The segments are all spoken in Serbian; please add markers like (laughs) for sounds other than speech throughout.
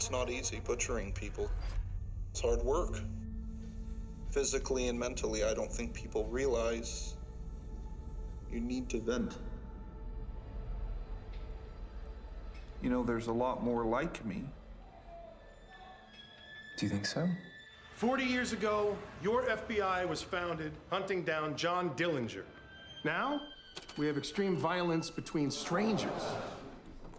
it's not easy butchering people. It's hard work. Physically and mentally, I don't think people realize you need to vent. You know, there's a lot more like me. Do you think so? 40 years ago, your FBI was founded hunting down John Dillinger. Now, we have extreme violence between strangers.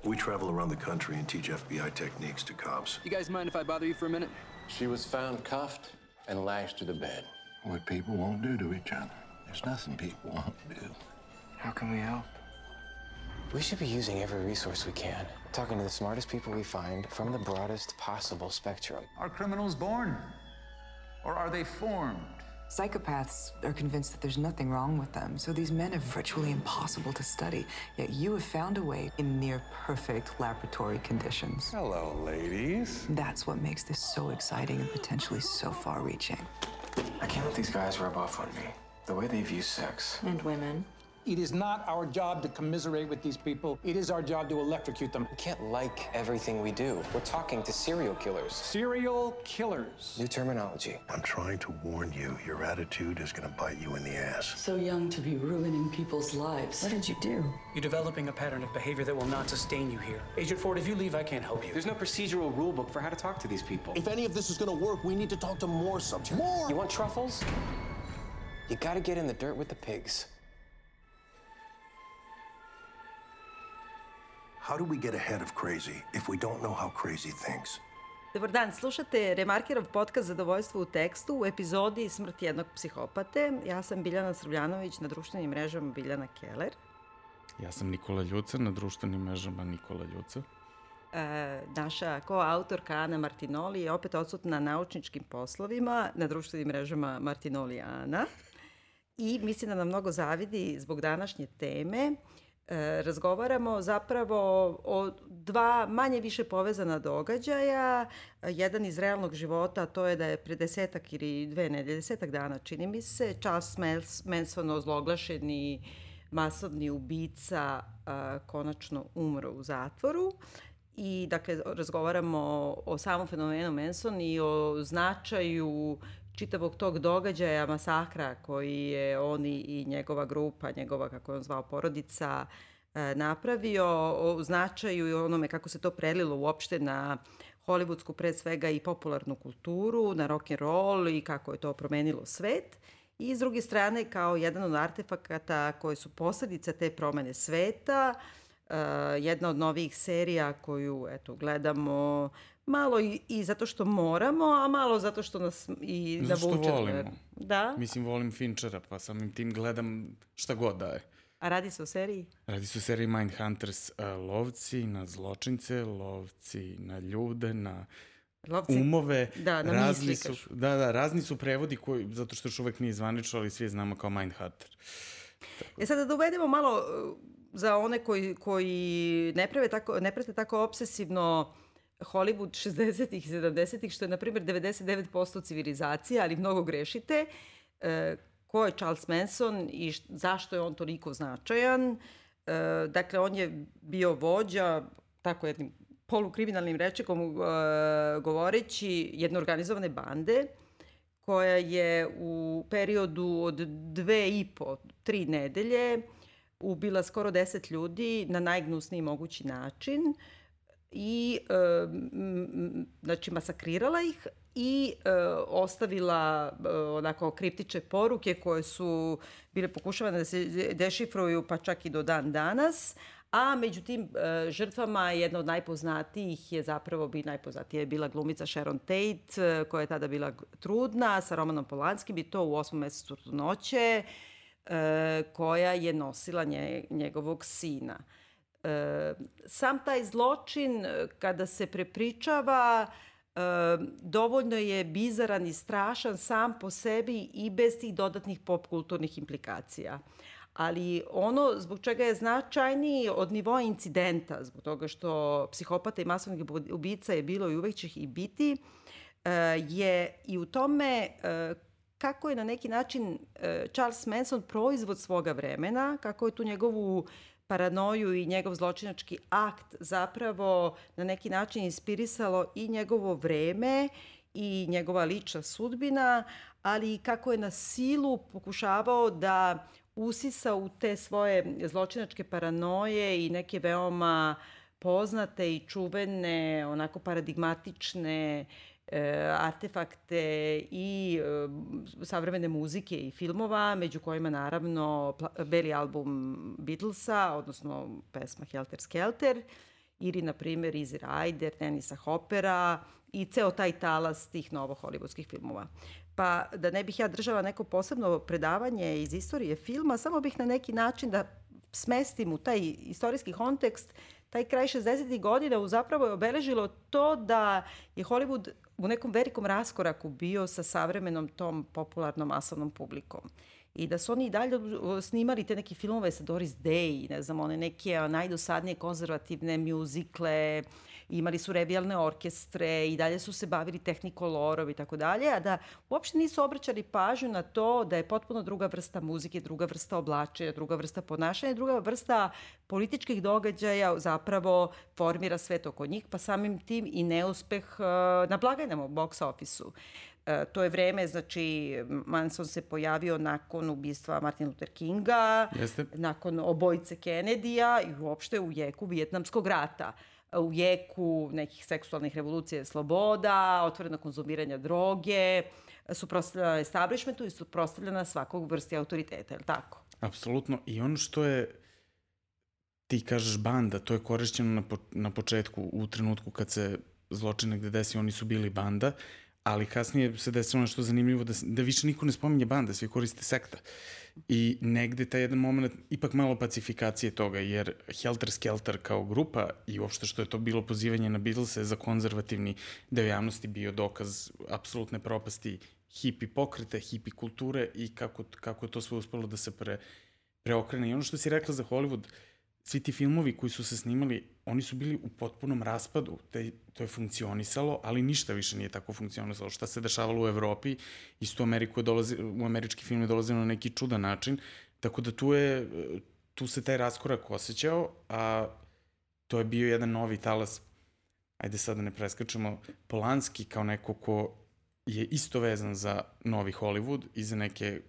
We travel around the country and teach FBI techniques to cops. You guys mind if I bother you for a minute? She was found cuffed and lashed to the bed. What people won't do to each other. There's nothing people won't do. How can we help? We should be using every resource we can, talking to the smartest people we find from the broadest possible spectrum. Are criminals born? Or are they formed? Psychopaths are convinced that there's nothing wrong with them, so these men are virtually impossible to study. Yet you have found a way in near perfect laboratory conditions. Hello, ladies. That's what makes this so exciting and potentially so far reaching. I can't let these guys rub off on me. The way they view sex. And women. It is not our job to commiserate with these people. It is our job to electrocute them. We can't like everything we do. We're talking to serial killers. Serial killers. New terminology. I'm trying to warn you, your attitude is going to bite you in the ass. So young to be ruining people's lives. What did you do? You're developing a pattern of behavior that will not sustain you here. Agent Ford, if you leave, I can't help you. There's no procedural rule book for how to talk to these people. If any of this is going to work, we need to talk to more subjects. More! You want truffles? You gotta get in the dirt with the pigs. How do we get ahead of crazy if we don't know how crazy thinks? Dobar dan, slušate Remarkerov podcast Zadovoljstvo u tekstu u epizodi Smrt jednog psihopate. Ja sam Biljana Srbljanović na društvenim mrežama Biljana Keller. Ja sam Nikola Ljuca na društvenim mrežama Nikola Ljuca. E, naša koautorka Ana Martinoli je opet odsutna na naučničkim poslovima na društvenim mrežama Martinoli Ana i mislim da nam mnogo zavidi zbog današnje teme. E, razgovaramo zapravo o dva manje više povezana događaja, jedan iz realnog života, to je da je pre desetak ili dve nedelje, desetak dana čini mi se, Charles Manson ozloglašeni masovni ubica a, konačno umro u zatvoru. I dakle razgovaramo o samom fenomenu Manson i o značaju čitavog tog događaja, masakra koji je on i njegova grupa, njegova, kako je on zvao, porodica, e, napravio, o značaju i onome kako se to prelilo uopšte na hollywoodsku pre svega i popularnu kulturu, na rock and roll i kako je to promenilo svet. I s druge strane, kao jedan od artefakata koje su posledica te promene sveta, jedna od novih serija koju eto, gledamo malo i, i zato što moramo, a malo zato što nas i navuče. Zato što volimo. Da. Mislim, volim Finchera, pa samim tim gledam šta god daje. A radi se o seriji? Radi se o seriji Mindhunters, uh, lovci na zločince, lovci na ljude, na Lovci, umove, da, na razni su, da, da, razni su prevodi koji, zato što još uvek nije zvanično, ali svi znamo kao Mindhunter. Tako. E sada da uvedemo malo za one koji, koji ne, prave tako, ne prate tako obsesivno Hollywood 60-ih i 70-ih, što je, na primjer, 99% civilizacije, ali mnogo grešite. E, ko je Charles Manson i š, zašto je on toliko značajan? E, dakle, on je bio vođa, tako jednim polukriminalnim rečekom uh, govoreći jedne organizovane bande koja je u periodu od dve i po, tri nedelje ubila skoro deset ljudi na najgnusniji mogući način i e, znači masakrirala ih i e, ostavila e, onako kriptiče poruke koje su bile pokušavane da se dešifruju pa čak i do dan danas, a među tim e, žrtvama jedna od najpoznatijih je zapravo bi najpoznatija je bila glumica Sharon Tate e, koja je tada bila trudna sa Romanom Polanskim i to u osmom mesecu trudnoće e, koja je nosila nje, njegovog sina. E, sam taj zločin kada se prepričava e, dovoljno je bizaran i strašan sam po sebi i bez tih dodatnih popkulturnih implikacija ali ono zbog čega je značajniji od nivoa incidenta, zbog toga što psihopata i masovnih ubica je bilo i uvek će i biti, je i u tome kako je na neki način Charles Manson proizvod svoga vremena, kako je tu njegovu paranoju i njegov zločinački akt zapravo na neki način inspirisalo i njegovo vreme i njegova lična sudbina, ali i kako je na silu pokušavao da usisa u te svoje zločinačke paranoje i neke veoma poznate i čuvene, onako paradigmatične e, artefakte i e, savremene muzike i filmova, među kojima naravno beli album Beatlesa, odnosno pesma Helter Skelter, ili, na primjer, Easy Rider, Denisa Hoppera i ceo taj talas tih novo hollywoodskih filmova. Pa da ne bih ja držala neko posebno predavanje iz istorije filma, samo bih na neki način da smestim u taj istorijski kontekst taj kraj 60. godina zapravo je obeležilo to da je Hollywood u nekom velikom raskoraku bio sa savremenom tom popularnom masovnom publikom. I da su oni i dalje snimali te neke filmove sa Doris Day, ne znam, one neke najdosadnije konzervativne mjuzikle, imali su revijalne orkestre i dalje su se bavili tehnikolorov i tako dalje, a da uopšte nisu obraćali pažnju na to da je potpuno druga vrsta muzike, druga vrsta oblačenja, druga vrsta ponašanja, druga vrsta političkih događaja zapravo formira svet oko njih, pa samim tim i neuspeh uh, na blagajnama u box ofisu. E, to je vreme, znači Manson se pojavio nakon ubistva Martin Luther Kinga, Jeste. nakon obojice Kennedy-a i uopšte u jeku Vjetnamskog rata u jeku nekih seksualnih revolucija sloboda, otvoreno konzumiranja droge, suprostavljena establishmentu i suprostavljena svakog vrsti autoriteta, je li tako? Apsolutno. I ono što je ti kažeš banda, to je korišćeno na, po, na početku, u trenutku kad se zločin negde desi, oni su bili banda, ali kasnije se desilo nešto zanimljivo da, da više niko ne spominje banda, svi koriste sekta. I negde taj jedan moment, ipak malo pacifikacije toga, jer Helter Skelter kao grupa i uopšte što je to bilo pozivanje na Beatlese za konzervativni deo javnosti bio dokaz apsolutne propasti hipi pokreta, hipi kulture i kako, kako je to sve uspelo da se pre, preokrene. I ono što si rekla za Hollywood, uh, svi ti filmovi koji su se snimali, oni su bili u potpunom raspadu, te, to je funkcionisalo, ali ništa više nije tako funkcionisalo. Šta se dešavalo u Evropi, isto Ameriku dolazi, u američki film je dolazio na neki čudan način, tako da tu je, tu se taj raskorak osjećao, a to je bio jedan novi talas, ajde sad da ne preskačemo, Polanski kao neko ko je isto vezan za novi Hollywood i za neke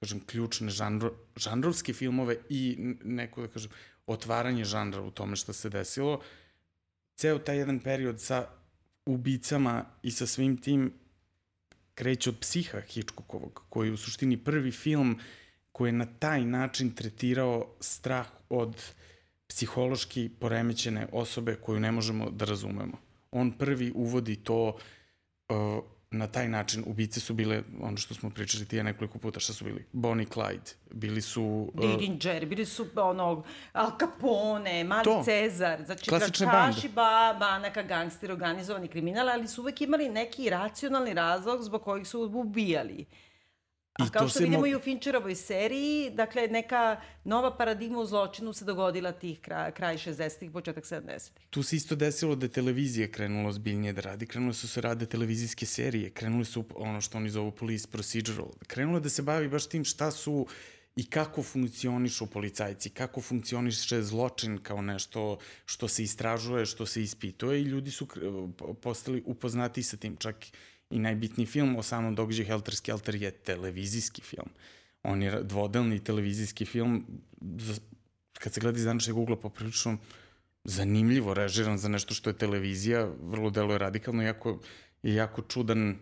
kažem, ključne žanro, žanrovske filmove i neko, da kažem, otvaranje žanra u tome što se desilo. Ceo taj jedan period sa ubicama i sa svim tim kreće od psiha Hitchcockovog, koji je u suštini prvi film koji je na taj način tretirao strah od psihološki poremećene osobe koju ne možemo da razumemo. On prvi uvodi to uh, na taj način ubice su bile, ono što smo pričali tije nekoliko puta, šta su bili? Bonnie Clyde, bili su... Uh, Dillinger, bili su ono, Al Capone, Mali to, Cezar, znači tračkaši ba, banaka, gangster, organizovani kriminal, ali su uvek imali neki racionalni razlog zbog kojih su ubijali. A I kao što vidimo mo... i u Fincherovoj seriji, dakle, neka nova paradigma u zločinu se dogodila tih kraj, kraj 60-ih, početak 70-ih. Tu se isto desilo da je televizija krenula zbiljnije da radi, krenule su se rade televizijske serije, krenule su ono što oni zovu police procedural, krenule da se bavi baš tim šta su i kako funkcionišu policajci, kako funkcioniše zločin kao nešto što se istražuje, što se ispituje i ljudi su postali upoznati sa tim, čak i najbitniji film o samom događaju Helter Skelter je televizijski film. On je dvodelni televizijski film, kad se gleda iz današnjeg ugla poprilično zanimljivo režiran za nešto što je televizija, vrlo deluje radikalno, jako, je jako čudan,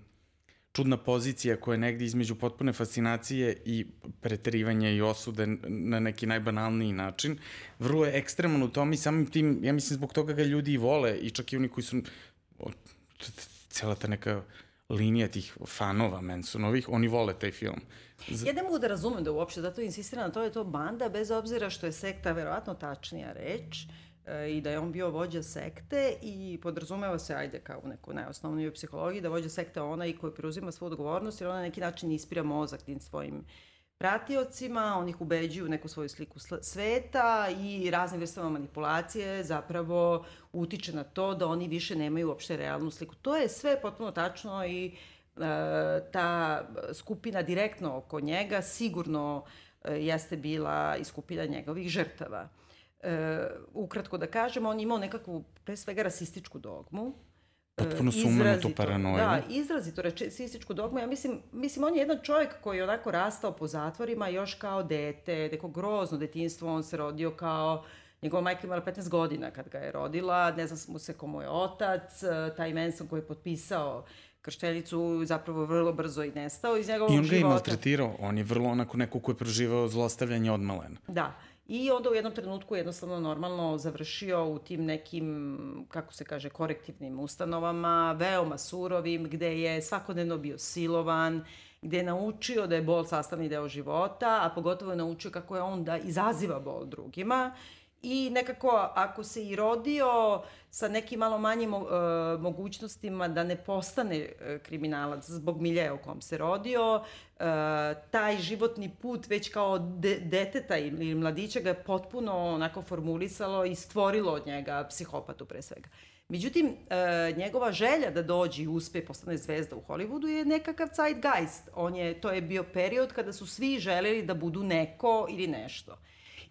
čudna pozicija koja je negde između potpune fascinacije i preterivanja i osude na neki najbanalniji način. Vrlo je ekstreman u tom i samim tim, ja mislim zbog toga ga ljudi i vole i čak i oni koji su cela ta neka linija tih fanova Mansonovih, oni vole taj film. Z... Ja ne mogu da razumem da uopšte, zato insistira na to je to banda, bez obzira što je sekta verovatno tačnija reč, e, i da je on bio vođa sekte i podrazumeva se, ajde, kao u nekoj najosnovnijoj psihologiji, da vođa sekte onaj koji preuzima svu odgovornost jer ona na neki način ispira mozak tim svojim pratiocima, on ih ubeđuju neku svoju sliku sveta i raznim vrstama manipulacije zapravo utiče na to da oni više nemaju uopšte realnu sliku. To je sve potpuno tačno i e, ta skupina direktno oko njega sigurno e, jeste bila i skupina njegovih žrtava. e, ukratko da kažem, on imao nekakvu, pre svega, rasističku dogmu. Potpuno sumanutu paranoju. Da, izrazito rasističku dogmu. Ja mislim, mislim, on je jedan čovjek koji je onako rastao po zatvorima još kao dete, neko grozno detinstvo, on se rodio kao Njegova majka imala 15 godina kad ga je rodila, ne znam mu se komu je otac, taj Manson koji je potpisao krštenicu zapravo vrlo brzo i nestao iz njegovog života. I on ga je maltretirao, on je vrlo onako neko ko je proživao zlostavljanje od malena. Da. I onda u jednom trenutku jednostavno normalno završio u tim nekim, kako se kaže, korektivnim ustanovama, veoma surovim, gde je svakodnevno bio silovan, gde je naučio da je bol sastavni deo života, a pogotovo je naučio kako je on da izaziva bol drugima i nekako ako se i rodio sa nekim malo manjim uh, mogućnostima da ne postane uh, kriminalac zbog milje u kom se rodio, uh, taj životni put već kao de deteta ili mladića ga je potpuno onako formulisalo i stvorilo od njega psihopatu pre svega. Međutim, uh, njegova želja da dođe i uspe postane zvezda u Hollywoodu je nekakav zeitgeist. On je, to je bio period kada su svi želeli da budu neko ili nešto.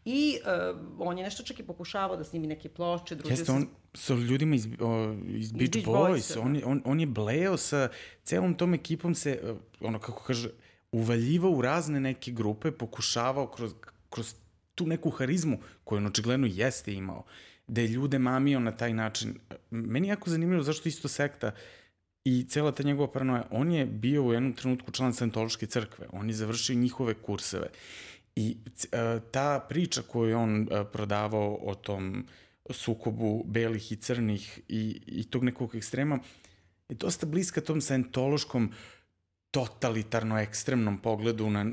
I uh, on je nešto čak i pokušavao da snimi neke ploče, družio Jeste, on sa ljudima iz, o, iz Beach, Beach Boys, Boys da. on, on, on je bleo sa celom tom ekipom se, ono kako kaže, uvaljivao u razne neke grupe, pokušavao kroz, kroz tu neku harizmu koju on očigledno jeste imao, da je ljude mamio na taj način. Meni je jako zanimljivo zašto isto sekta i cela ta njegova paranoja, on je bio u jednom trenutku član Scientološke crkve, on je završio njihove kurseve I e, ta priča koju je on e, prodavao o tom sukobu belih i crnih i, i tog nekog ekstrema je dosta bliska tom scientološkom totalitarno ekstremnom pogledu na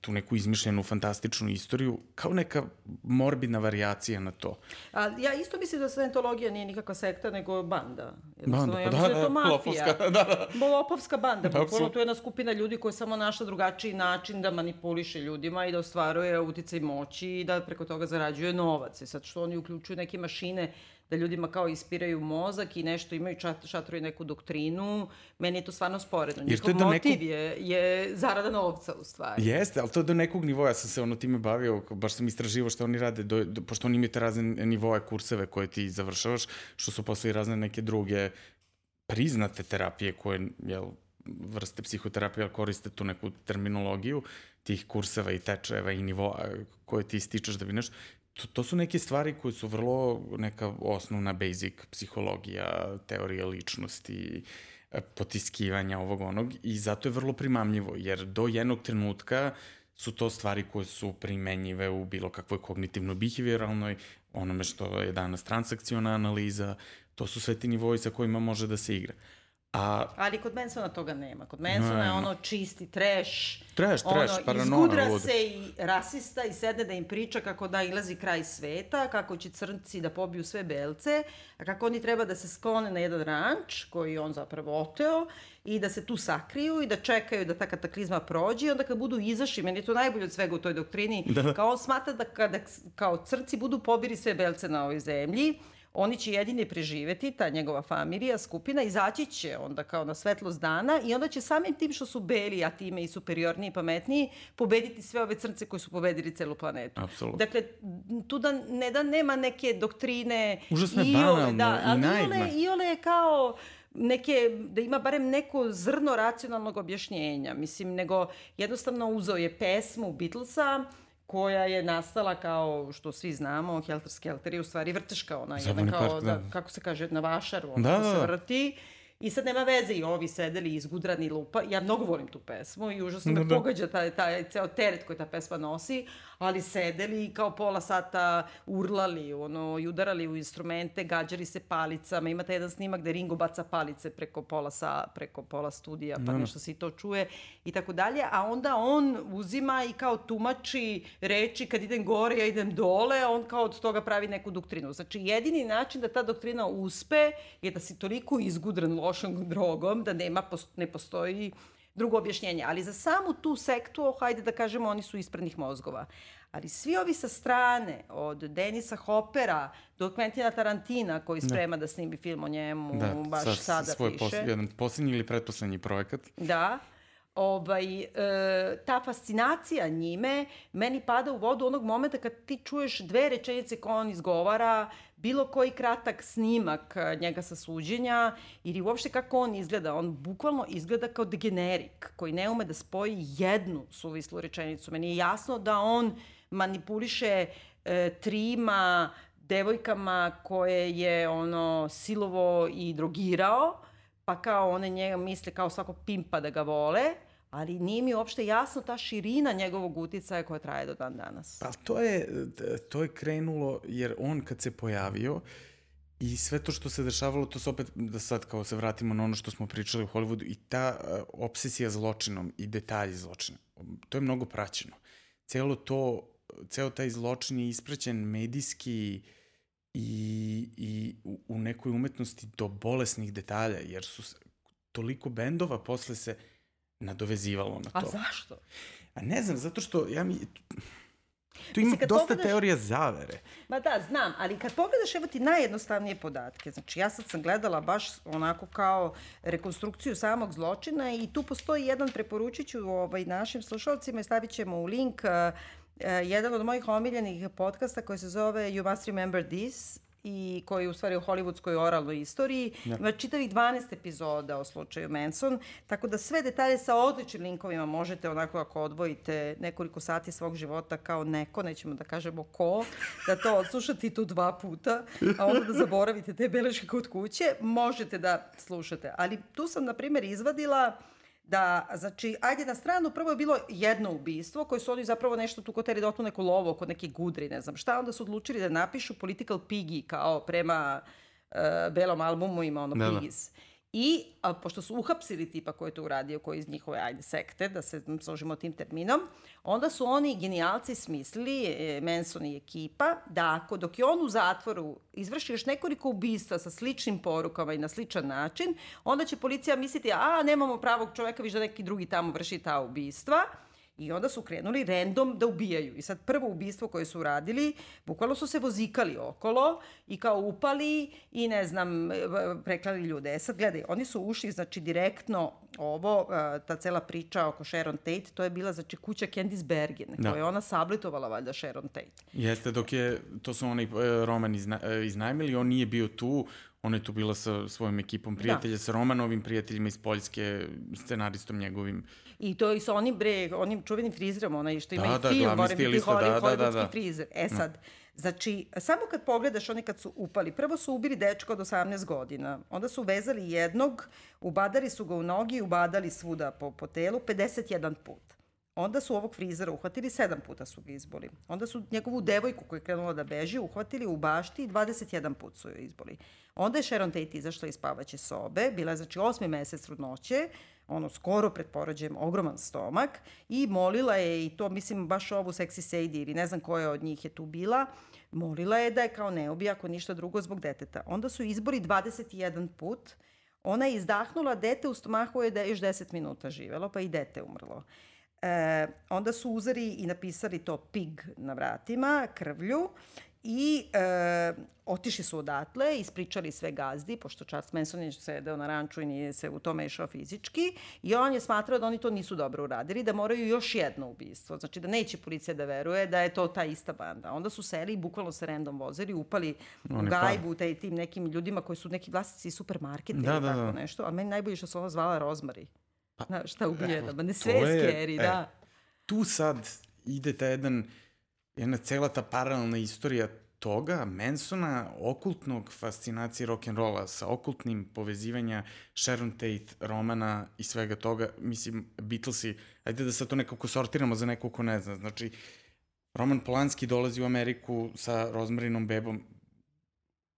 tu neku izmišljenu fantastičnu istoriju, kao neka morbidna variacija na to. A, ja isto mislim da Scientologija nije nikakva sekta, nego banda. Banda, ja pa da, da, da, je mafija. lopovska, (laughs) da, da. Lopovska banda, da, bukvalno to je jedna skupina ljudi koja samo našla drugačiji način da manipuliše ljudima i da ostvaruje uticaj moći i da preko toga zarađuje novac. I sad što oni uključuju neke mašine da ljudima kao ispiraju mozak i nešto imaju čat, šatru i neku doktrinu, meni je to stvarno sporedno. Njihov motiv nekog... je, je zarada novca u stvari. Jeste, ali to je do nekog nivoa, ja sam se ono time bavio, baš sam istraživo što oni rade, do, do, pošto oni imaju te razne nivoe kurseve koje ti završavaš, što su posle i razne neke druge priznate terapije koje, jel, vrste psihoterapije, ali koriste tu neku terminologiju tih kurseva i tečajeva i nivoa koje ti stičeš da bi nešto to, to su neke stvari koje su vrlo neka osnovna basic psihologija, teorija ličnosti, e, potiskivanja ovog onog i zato je vrlo primamljivo, jer do jednog trenutka su to stvari koje su primenjive u bilo kakvoj kognitivno-behavioralnoj, onome što je danas transakciona analiza, to su sve ti nivoji sa kojima može da se igra. A... Ali kod Mansona toga nema. Kod Mansona je ono čisti trash. Trash, ono, trash, paranoja. Izgudra lud. se i rasista i sedne da im priča kako da ilazi kraj sveta, kako će crnci da pobiju sve belce, a kako oni treba da se sklone na jedan ranč koji on zapravo oteo i da se tu sakriju i da čekaju da ta kataklizma prođe i onda kad budu izašli, meni je to najbolje od svega u toj doktrini, da. kao on smata da kada kao crnci budu pobiri sve belce na ovoj zemlji, Oni će jedini preživeti, ta njegova familija, skupina, izaći će onda kao na svetlost dana i onda će samim tim što su beli, a time i superiorniji i pametniji, pobediti sve ove crnce koji su pobedili celu planetu. Apsolutno. Dakle, tu da ne da nema neke doktrine... Užasno je banalno da, i naivno. Iole, iole je kao neke, da ima barem neko zrno racionalnog objašnjenja. Mislim, nego jednostavno uzeo je pesmu Beatlesa, koja je nastala kao što svi znamo, Helter Skelter je u stvari vrteška, ona je jedna kao, park, da. da. kako se kaže, na vašaru, ona da, da. se da. I sad nema veze i ovi sedeli izgudrani lupa. Ja mnogo volim tu pesmu i užasno da, me da. pogađa taj, taj ceo teret koji ta pesma nosi, ali sedeli i kao pola sata urlali, ono, i udarali u instrumente, gađali se palicama. Imate jedan snimak gde Ringo baca palice preko pola, sa, preko pola studija, pa no. nešto se i to čuje i tako dalje. A onda on uzima i kao tumači reči kad idem gore, ja idem dole, on kao od toga pravi neku doktrinu. Znači, jedini način da ta doktrina uspe je da si toliko izgudran lošom drogom, da nema, ne postoji drugo objašnjenje. Ali za samu tu sektu, hajde da kažemo, oni su isprednih mozgova. Ali svi ovi sa strane, od Denisa Hopera do Quentina Tarantina, koji da. sprema da, da snimi film o njemu, da, baš sa, sada svoj piše. Pos, jedan poslednji ili pretposlednji projekat. Da. Ovaj, e, ta fascinacija njime meni pada u vodu onog momenta kad ti čuješ dve rečenice koje on izgovara, bilo koji kratak snimak e, njega sa suđenja ili uopšte kako on izgleda. On bukvalno izgleda kao degenerik koji ne ume da spoji jednu suvislu rečenicu. Meni je jasno da on manipuliše e, trima devojkama koje je ono silovo i drogirao, pa kao one njega misle kao svako pimpa da ga vole, ali nije mi uopšte jasno ta širina njegovog uticaja koja traje do dan danas. Pa to je, to je krenulo, jer on kad se pojavio, I sve to što se dešavalo, to se opet, da sad kao se vratimo na ono što smo pričali u Hollywoodu, i ta uh, obsesija zločinom i detalji zločina, to je mnogo praćeno. Celo to, ceo taj zločin je ispraćen medijski i, i u, u nekoj umetnosti do bolesnih detalja, jer su toliko bendova posle se nadovezivalo na to. A zašto? A ne znam, zato što ja mi... Tu ima Mislim, dosta pogledaš... teorija zavere. Ma da, znam, ali kad pogledaš, evo ti najjednostavnije podatke. Znači, ja sad sam gledala baš onako kao rekonstrukciju samog zločina i tu postoji jedan, preporučit ću ovaj, našim slušalcima i stavit ćemo u link uh, jedan od mojih omiljenih podcasta koji se zove You Must Remember This i koji je u stvari u hollywoodskoj oralnoj istoriji. Ja. Ima čitavih 12 epizoda o slučaju Manson, tako da sve detalje sa odličnim linkovima možete onako ako odvojite nekoliko sati svog života kao neko, nećemo da kažemo ko, da to odslušate i tu dva puta, a onda da zaboravite te beleške kod kuće, možete da slušate. Ali tu sam, na primjer, izvadila da, znači, ajde na stranu, prvo je bilo jedno ubistvo koje su oni zapravo nešto tu koteri da otmu neku lovo kod neke gudri, ne znam šta, onda su odlučili da napišu Political Piggy kao prema uh, belom albumu ima ono da, Piggies. Da. I, a, pošto su uhapsili tipa koji je to uradio, koji iz njihove, ajde, sekte, da se složimo tim terminom, onda su oni genijalci smislili, e, Manson i ekipa, da ako dok je on u zatvoru izvrši još nekoliko ubistva sa sličnim porukama i na sličan način, onda će policija misliti, a nemamo pravog čoveka, viš da neki drugi tamo vrši ta ubistva, I onda su krenuli random da ubijaju. I sad prvo ubistvo koje su uradili, bukvalno su se vozikali okolo i kao upali i ne znam, preklali ljude. E sad gledaj, oni su ušli znači direktno ovo, ta cela priča oko Sharon Tate, to je bila znači kuća Candice Bergen, da. koja je ona sablitovala valjda Sharon Tate. Jeste, dok je, to su oni e, roman izna, e, iznajmili, on nije bio tu, Ona je tu bila sa svojom ekipom prijatelja, da. sa Romanovim prijateljima iz Poljske, scenaristom njegovim. I to i sa onim, bre, onim čuvenim frizerom, onaj što ima da, i da, film, moram biti da, da, da, da. frizer. E da. sad, Znači, samo kad pogledaš oni kad su upali, prvo su ubili dečka od 18 godina, onda su vezali jednog, ubadali su ga u nogi, ubadali svuda po, po telu 51 put. Onda su ovog frizera uhvatili, sedam puta su ga izboli. Onda su njegovu devojku koja je krenula da beži uhvatili u bašti i 21 put su joj izboli. Onda je Sharon Tate izašla iz spavaće sobe, bila je znači osmi mesec trudnoće, ono skoro pred porođajem ogroman stomak i molila je i to mislim baš ovu seksi Sadie ili ne znam koja od njih je tu bila, molila je da je kao ne ubija ako ništa drugo zbog deteta. Onda su izbori 21 put, ona je izdahnula, dete u stomahu je da je još 10 minuta živelo, pa i dete umrlo. E, onda su uzeli i napisali to pig na vratima, krvlju I e, otišli su odatle, ispričali sve gazdi, pošto Charles Manson je sedeo na ranču i nije se u tome išao fizički. I on je smatrao da oni to nisu dobro uradili, da moraju još jedno ubistvo. Znači da neće policija da veruje da je to ta ista banda. Onda su seli i bukvalno se random vozili, upali oni u gajbu taj, tim nekim ljudima koji su neki vlasnici supermarketa da, ili da, tako da. nešto. A meni najbolje što se ona zvala Rozmari. Pa, Znaš, šta ubije, da, ne sve je scary, e, da. Tu sad ide ta jedan jedna cela ta paralelna istorija toga, Mansona, okultnog fascinacije rock'n'rolla sa okultnim povezivanja Sharon Tate, Romana i svega toga, mislim, Beatlesi, ajde da sad to nekako sortiramo za neko ko ne zna, znači, Roman Polanski dolazi u Ameriku sa Rozmarinom bebom,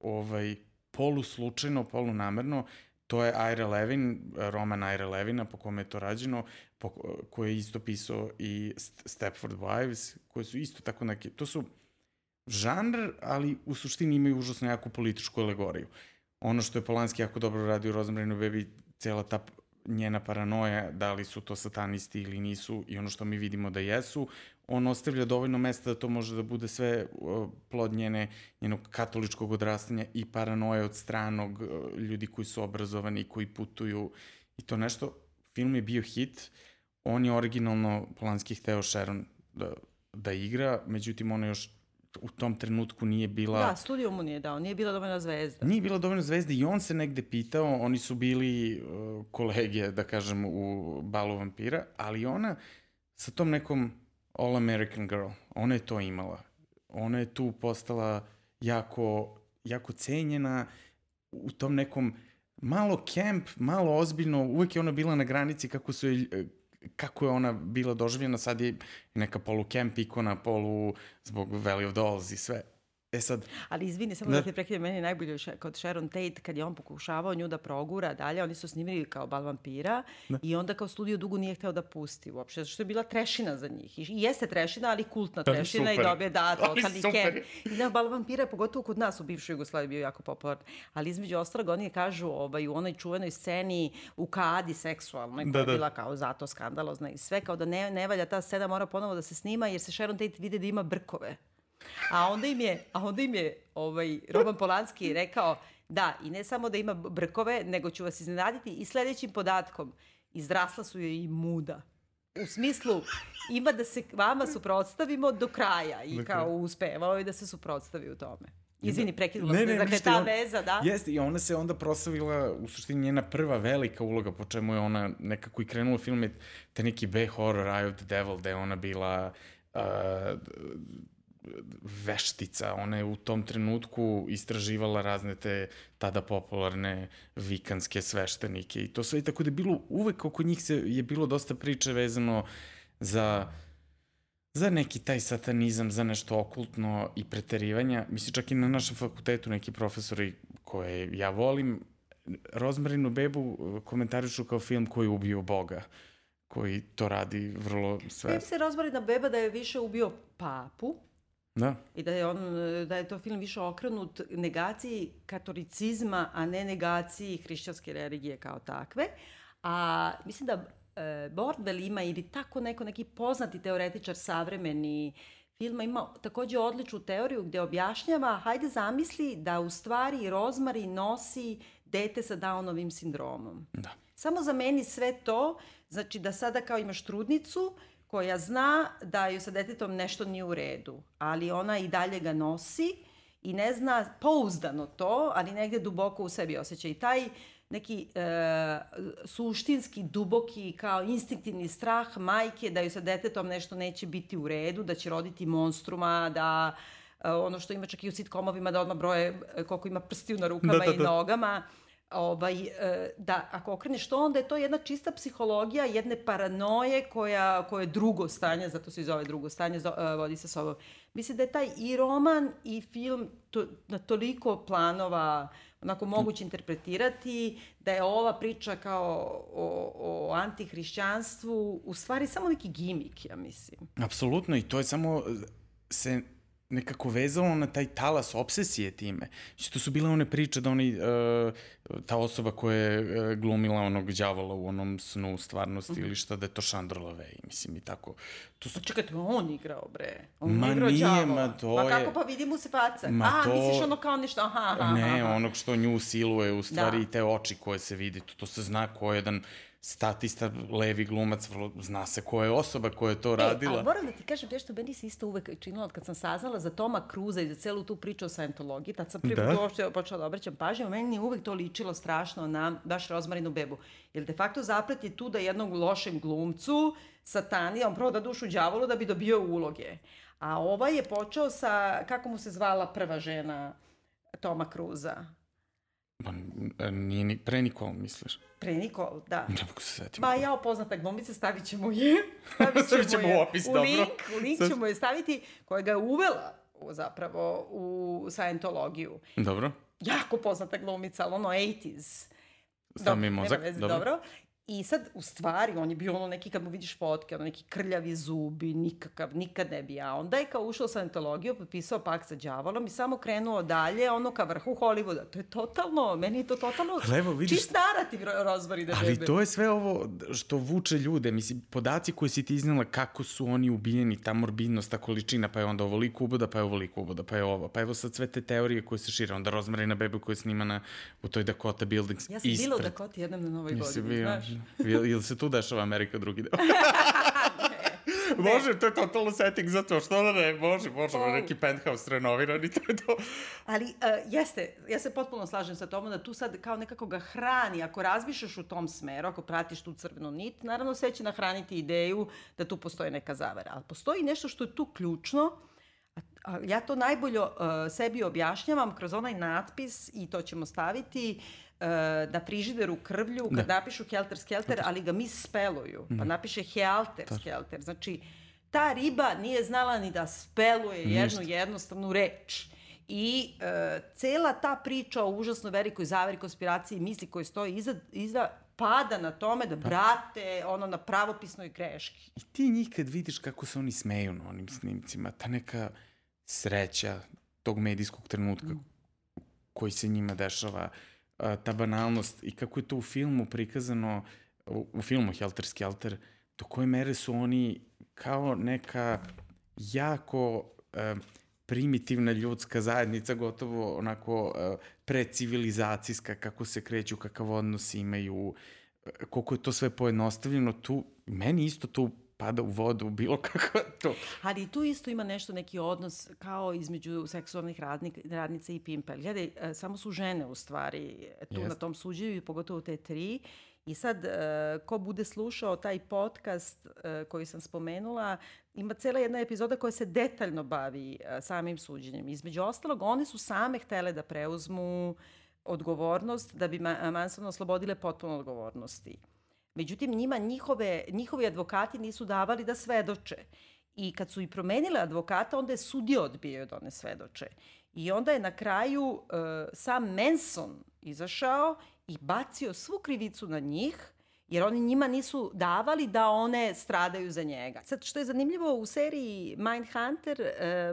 ovaj, polu slučajno, polu namerno, to je Ira Levin, roman Ira Levina, po kome je to rađeno, po, koje je isto pisao i Stepford Wives, koje su isto tako neke, to su žanr, ali u suštini imaju užasno jaku političku alegoriju. Ono što je Polanski jako dobro radio u Rosemary Baby, cela ta njena paranoja, da li su to satanisti ili nisu, i ono što mi vidimo da jesu, on ostavlja dovoljno mesta da to može da bude sve plod njene, njenog katoličkog odrastanja i paranoje od stranog ljudi koji su obrazovani, koji putuju i to nešto. Film je bio hit, on je originalno Polanski hteo Sharon da, da igra, međutim ona još u tom trenutku nije bila... Da, studio mu nije dao, nije bila dovoljna zvezda. Nije bila dovoljna zvezda i on se negde pitao, oni su bili uh, kolege, da kažem, u Balu vampira, ali ona sa tom nekom All American Girl, ona je to imala. Ona je tu postala jako, jako cenjena u tom nekom malo camp, malo ozbiljno, uvek je ona bila na granici kako su je kako je ona bila doživljena, sad je neka polu camp ikona, polu zbog Valley of Dolls i sve. E sad... Ali izvini, samo da, da te prekidem, meni je najbolje kod Sharon Tate, kad je on pokušavao nju da progura dalje, oni su snimili kao bal vampira da. i onda kao studio dugo nije hteo da pusti uopšte, zato što je bila trešina za njih. I jeste trešina, ali kultna trešina ali i dobije da, totalni kem. I da, bal vampira je pogotovo kod nas u bivšoj Jugoslaviji bio jako popularan. Ali između ostalog, oni kažu ovaj, u onoj čuvenoj sceni u kadi seksualnoj, koja da, da. je bila kao zato skandalozna i sve, kao da ne, ne valja ta scena mora ponovo da se snima, jer se Sharon Tate vide da ima brkove. A onda im je, a onda im je ovaj, Roman Polanski rekao da, i ne samo da ima brkove, nego ću vas iznenaditi i sledećim podatkom. Izrasla su joj i muda. U smislu, ima da se vama suprotstavimo do kraja i kao uspevao je da se suprotstavi u tome. Izvini, prekinula ne, ne, dakle ta on, veza, da? Jeste, i ona se onda proslavila, u suštini njena prva velika uloga, po čemu je ona nekako i krenula film, je te neki B-horror Eye of the Devil, gde je ona bila uh, veštica, ona je u tom trenutku istraživala razne te tada popularne vikanske sveštenike i to sve i tako da je bilo uvek oko njih se je bilo dosta priče vezano za za neki taj satanizam, za nešto okultno i preterivanja. Mislim, čak i na našem fakultetu neki profesori koje ja volim, Rozmarinu bebu komentarišu kao film koji ubio Boga koji to radi vrlo sve. Vidim se Rozmarina beba da je više ubio papu, Da. I da je, on, da je to film više okrenut negaciji katolicizma, a ne negaciji hrišćanske religije kao takve. A mislim da e, Bordel ima ili tako neko, neki poznati teoretičar savremeni filma ima takođe odličnu teoriju gde objašnjava, hajde zamisli da u stvari Rozmari nosi dete sa Downovim sindromom. Da. Samo zameni sve to, znači da sada kao imaš trudnicu, koja zna da joj sa detetom nešto nije u redu, ali ona i dalje ga nosi i ne zna pouzdano to, ali negde duboko u sebi osjeća. I taj neki e, suštinski, duboki, kao instinktivni strah majke da joj sa detetom nešto neće biti u redu, da će roditi monstruma, da e, ono što ima čak i u sitkomovima, da odmah broje e, koliko ima prstiju na rukama da, da, da. i nogama ovaj, e, da ako okreneš to, onda je to jedna čista psihologija jedne paranoje koja, koja je drugo stanje, zato se i zove drugo stanje, uh, vodi sa sobom. Mislim da je taj i roman i film to, na toliko planova onako moguće interpretirati, da je ova priča kao o, o antihrišćanstvu u stvari samo neki gimik, ja mislim. Apsolutno i to je samo se nekako vezalo na taj talas obsesije time. Znači, to su bile one priče da oni, uh, ta osoba koja je uh, glumila onog đavola u onom snu stvarnosti mm -hmm. ili šta, da je to Šandor Lavej, mislim i tako. To su... Čekaj, to on igrao, bre. On ma igrao nije, đavola. ma to ma je... Ma kako, pa vidi mu se faca. Ma aha, to... misliš ono kao nešto, aha, aha. Ne, aha. onog što nju siluje, u stvari, da. i te oči koje se vidi, to, to se zna ko je jedan statista, levi glumac, vrlo, zna se ko je osoba koja je to radila. E, ali moram da ti kažem nešto, meni se isto uvek činilo, kad sam saznala za Toma Cruza i za celu tu priču o Scientologiji, tad sam prije da? uopšte počela da obraćam pažnju, meni je uvek to ličilo strašno na baš Rozmarinu bebu. Jer de facto zaplet je tu da jednog lošem glumcu satanija, on proda dušu đavolu da bi dobio uloge. A ovaj je počeo sa, kako mu se zvala prva žena Toma Cruza? Pa, nije ni, pre Nikol, misliš? Pre Nikol, da. Ne mogu se setiti. Ma ja opoznata glumica, stavit ćemo je. (laughs) Stavit ćemo, ćemo je, u opis, u dobro. Link, u link ćemo je staviti, koja ga je uvela u, zapravo u Scientologiju. Dobro. Jako poznata glumica, ali ono 80s. Stav mi mozak, dobro. dobro. I sad, u stvari, on je bio ono neki, kad mu vidiš fotke, ono neki krljavi zubi, nikakav, nikad ne bi. A onda je kao ušao sa antologiju, potpisao pak sa đavolom i samo krenuo dalje, ono ka vrhu Hollywooda. To je totalno, meni je to totalno Evo, vidiš, čist narativ rozvari da Ali bebe. to je sve ovo što vuče ljude. Mislim, podaci koje si ti iznala kako su oni ubijeni, ta morbidnost, ta količina, pa je onda ovoliko uboda, pa je ovoliko uboda, pa je ovo. Pa evo sad sve te teorije koje se šire. Onda rozmarina bebe koja je snimana u toj Dakota Buildings. Ja sam ispred. bila u Dakota jednom na novoj godini, znaš Jel, jel se tu dešava Amerika drugi deo? (laughs) (laughs) može, to je totalno setting za to, što da ne, može, može, O. neki penthouse renovirani, to je to. Ali uh, jeste, ja se potpuno slažem sa tomom da tu sad kao nekako ga hrani, ako razmišljaš u tom smeru, ako pratiš tu crvenu nit, naravno sve će nahraniti ideju da tu postoji neka zavera. Ali postoji nešto što je tu ključno, ja to najbolje uh, sebi objašnjavam kroz onaj natpis i to ćemo staviti uh, na frižideru krvlju kad Da. napišu helter skelter, ali ga mi speluju, pa Mhm. napiše helter skelter. Znači, ta riba nije znala ni da speluje jednu Ništa. jednostavnu reč. I e, cela ta priča o užasno velikoj zaveri konspiraciji i misli koje stoji iza, iza pada na tome da brate ono na pravopisnoj greški. I ti njih kad vidiš kako se oni smeju na onim snimcima, ta neka sreća tog medijskog trenutka koji se njima dešava, a, ta banalnost i kako je to u filmu prikazano, u, u filmu Helter Skelter, do koje mere su oni kao neka jako primitivna ljudska zajednica, gotovo onako precivilizacijska, kako se kreću, kakav odnos imaju, koliko je to sve pojednostavljeno, tu, meni isto tu pada u vodu bilo (laughs) kako to. Ali tu isto ima nešto, neki odnos kao između seksualnih radnik, radnica i pimpa. Gledaj, e, samo su žene u stvari tu Jest. na tom suđenju, pogotovo te tri. I sad, e, ko bude slušao taj podcast e, koji sam spomenula, ima cela jedna epizoda koja se detaljno bavi samim suđenjem. Između ostalog, one su same htele da preuzmu odgovornost da bi Ma- Manson oslobodile potpuno odgovornosti. Međutim, njima njihove, njihovi advokati nisu davali da svedoče. I kad su i promenile advokata, onda je sudio odbio da one svedoče. I onda je na kraju e, sam Manson izašao i bacio svu krivicu na njih, jer oni njima nisu davali da one stradaju za njega. Sad, što je zanimljivo, u seriji Mindhunter,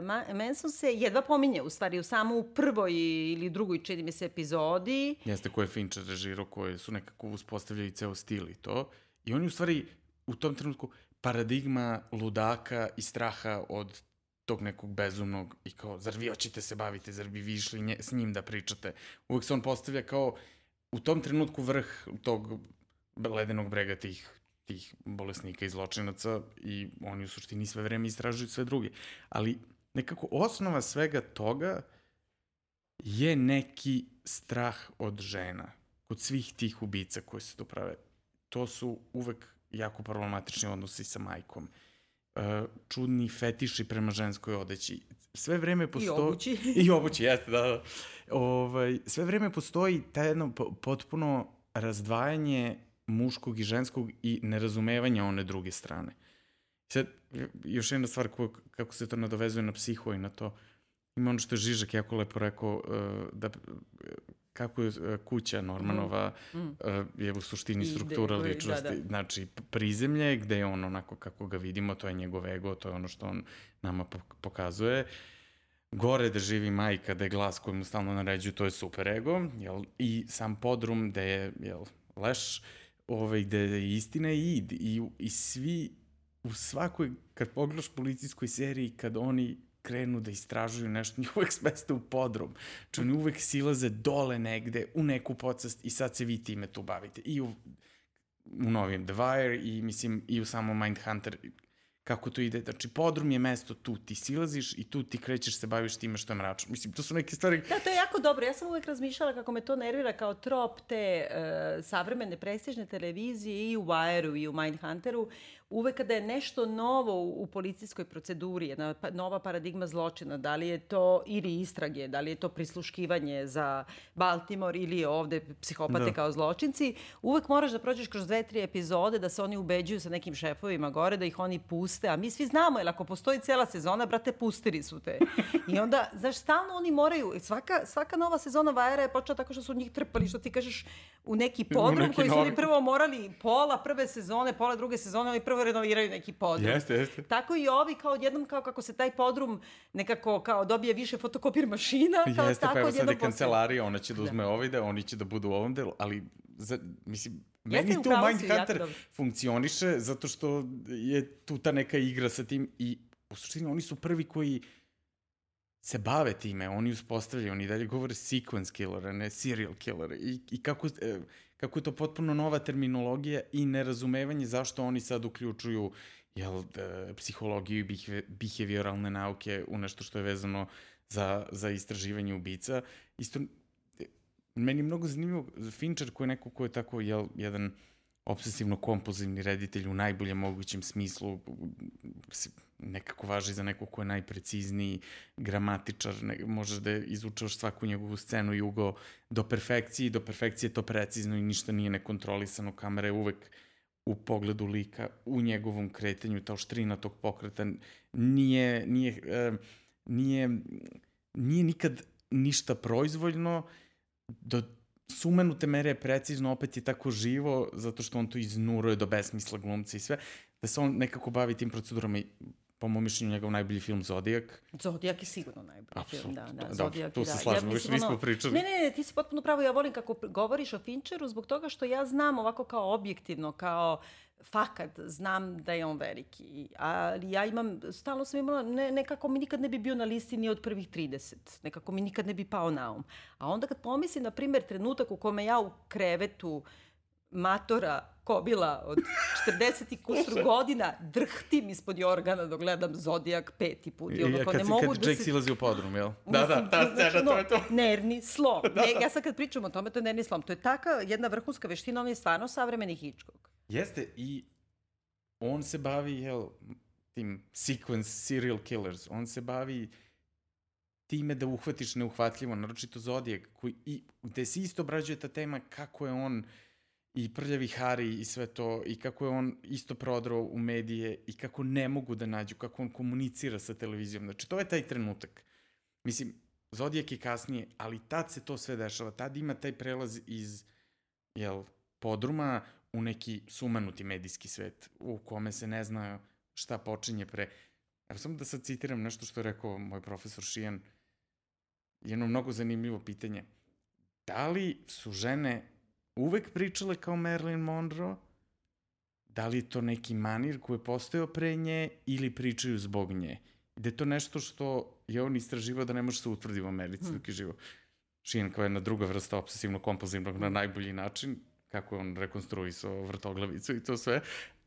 Ma- Manson se jedva pominje, u stvari, u samo u prvoj ili drugoj, čini mi se, epizodi. Jeste koje je Fincher režirao, koje su nekako uspostavljali ceo stil i to. I on je u stvari u tom trenutku paradigma ludaka i straha od tog nekog bezumnog i kao, zar vi hoćete se bavite, zar bi vi išli nje, s njim da pričate. Uvek se on postavlja kao u tom trenutku vrh tog ledenog brega tih tih bolesnika i zločinaca i oni u suštini sve vreme istražuju sve druge. Ali nekako osnova svega toga je neki strah od žena kod svih tih ubica koji se tu prave. To su uvek jako problematični odnosi sa majkom. E, čudni fetiši prema ženskoj odeći. Sve vreme postoji... obući. (laughs) I obući, jeste, da, da. Ovaj, sve vreme postoji ta jedno po- potpuno razdvajanje muškog i ženskog i nerazumevanja one druge strane. Sad, još jedna stvar ko, kako se to nadovezuje na psiho i na to, ima ono što je Žižak jako lepo rekao, uh, da kako je uh, kuća Normanova Mm. uh, je u suštini ide- struktura da, ličnosti. da. Znači, p- prizemlje, gde je on onako kako ga vidimo, to je njegov ego, to je ono što on nama pok- pokazuje. Gore da živi majka, da je glas koji mu stalno naređuju, to je super ego, jel? I sam podrum gde je, jel, leš, ovaj, gde je istina i id. I, I svi, u svakoj, kad pogledaš policijskoj seriji, kad oni krenu da istražuju nešto, (laughs) njih uvek smeste u podrum. Znači oni uvek silaze dole negde, u neku podsast i sad se vi time tu bavite. I u, u novijem The Wire i mislim i u samom Mindhunter kako to ide. Znači, podrum je mesto tu, ti silaziš i tu ti krećeš se baviš time što je mračno. Mislim, to su neke stvari... Da, to je jako dobro. Ja sam uvek razmišljala kako me to nervira kao trop te uh, savremene prestižne televizije i u Wire-u i u Mindhunteru. Uvek kada je nešto novo u, u policijskoj proceduri, jedna pa, nova paradigma zločina, da li je to ili istrage, da li je to prisluškivanje za Baltimore ili je ovde psihopate Da. kao zločinci, uvek moraš da prođeš kroz dve, tri epizode da se oni ubeđuju sa nekim šefovima gore, da ih oni puste, a mi svi znamo, jer ako postoji cela sezona, brate, pustili su te. I onda, znaš, stalno oni moraju, svaka, svaka nova sezona Vajera je počela tako što su njih trpali, što ti kažeš, u neki podrum neki koji su oni prvo morali pola prve sezone, pola druge sezone, oni prvo renoviraju neki podrum. Jeste, jeste. Tako i ovi kao odjednom kao kako se taj podrum nekako kao dobije više fotokopir mašina, kao Jeste, tako pa evo sad je kancelarija, ona će da uzme ovaj deo, oni će da budu u ovom delu, ali, za, mislim, meni tu Mindhunter funkcioniše zato što je tu ta neka igra sa tim i u suštini oni su prvi koji se bave time, oni uspostavljaju, oni dalje govore sequence killer, a ne serial killer. I, i kako, e, kako je to potpuno nova terminologija i nerazumevanje zašto oni sad uključuju jel, e, psihologiju i behavioralne nauke u nešto što je vezano za, za istraživanje ubica. Isto, e, meni je mnogo zanimljivo Fincher koji je neko ko je tako, jel, jedan obsesivno-kompulzivni reditelj u najboljem mogućem smislu, nekako važi za neko ko je najprecizniji gramatičar, ne, možeš da izučaš svaku njegovu scenu i ugo do perfekcije, do perfekcije je to precizno i ništa nije nekontrolisano, kamera je uvek u pogledu lika, u njegovom kretanju, ta oštrina tog pokreta nije, nije, nije, nije nikad ništa proizvoljno, do sumenute mere precizno, opet je tako živo, zato što on to iznuruje do besmisla glumca i sve, da se on nekako bavi tim procedurama i po mom mišljenju njegov najbolji film Zodijak. Zodijak je sigurno najbolji Absolut. film, da, da. da Zodijak, tu da. se slažemo, ja, više nismo ono, pričali. Ne, ne, ne, ti si potpuno pravo, ja volim kako govoriš o Fincheru zbog toga što ja znam ovako kao objektivno, kao fakat znam da je on veliki. Ali ja imam, stalno sam imala, ne, nekako mi nikad ne bi bio na listi ni od prvih 30. Nekako mi nikad ne bi pao na um. A onda kad pomislim, na primjer, trenutak u kome ja u krevetu matora kobila od 40 i kusur godina drhtim ispod jorgana dok gledam Zodijak peti put. I ono, ja, kad, ne si, mogu kad da Jake si... silazi u podrum, jel? Da, da, ta scena, to je to. Nervni slom. da, ne, ja sad kad pričam o tome, to je nervni slom. To je taka jedna vrhunska veština, on je stvarno savremeni Hitchcock. Jeste, i on se bavi, jel, tim sequence serial killers, on se bavi time da uhvatiš neuhvatljivo, naročito Zodijak, koji, i, gde se isto obrađuje ta tema kako je on i prljavi Hari i sve to, i kako je on isto prodrao u medije i kako ne mogu da nađu, kako on komunicira sa televizijom. Znači, to je taj trenutak. Mislim, Zodijak je kasnije, ali tad se to sve dešava. Tad ima taj prelaz iz, jel, podruma u neki sumanuti medijski svet u kome se ne zna šta počinje pre. Evo samo da sad citiram nešto što je rekao moj profesor Šijan, jedno mnogo zanimljivo pitanje. Da li su žene uvek pričale kao Marilyn Monroe, da li je to neki manir koji je postojao pre nje ili pričaju zbog nje. Da je to nešto što je on istraživao da ne može se utvrdi u Americi hmm. dok je živo. Šijen kao jedna druga vrsta obsesivno-kompulzivnog na najbolji način, kako je on rekonstruisao vrtoglavicu i to sve,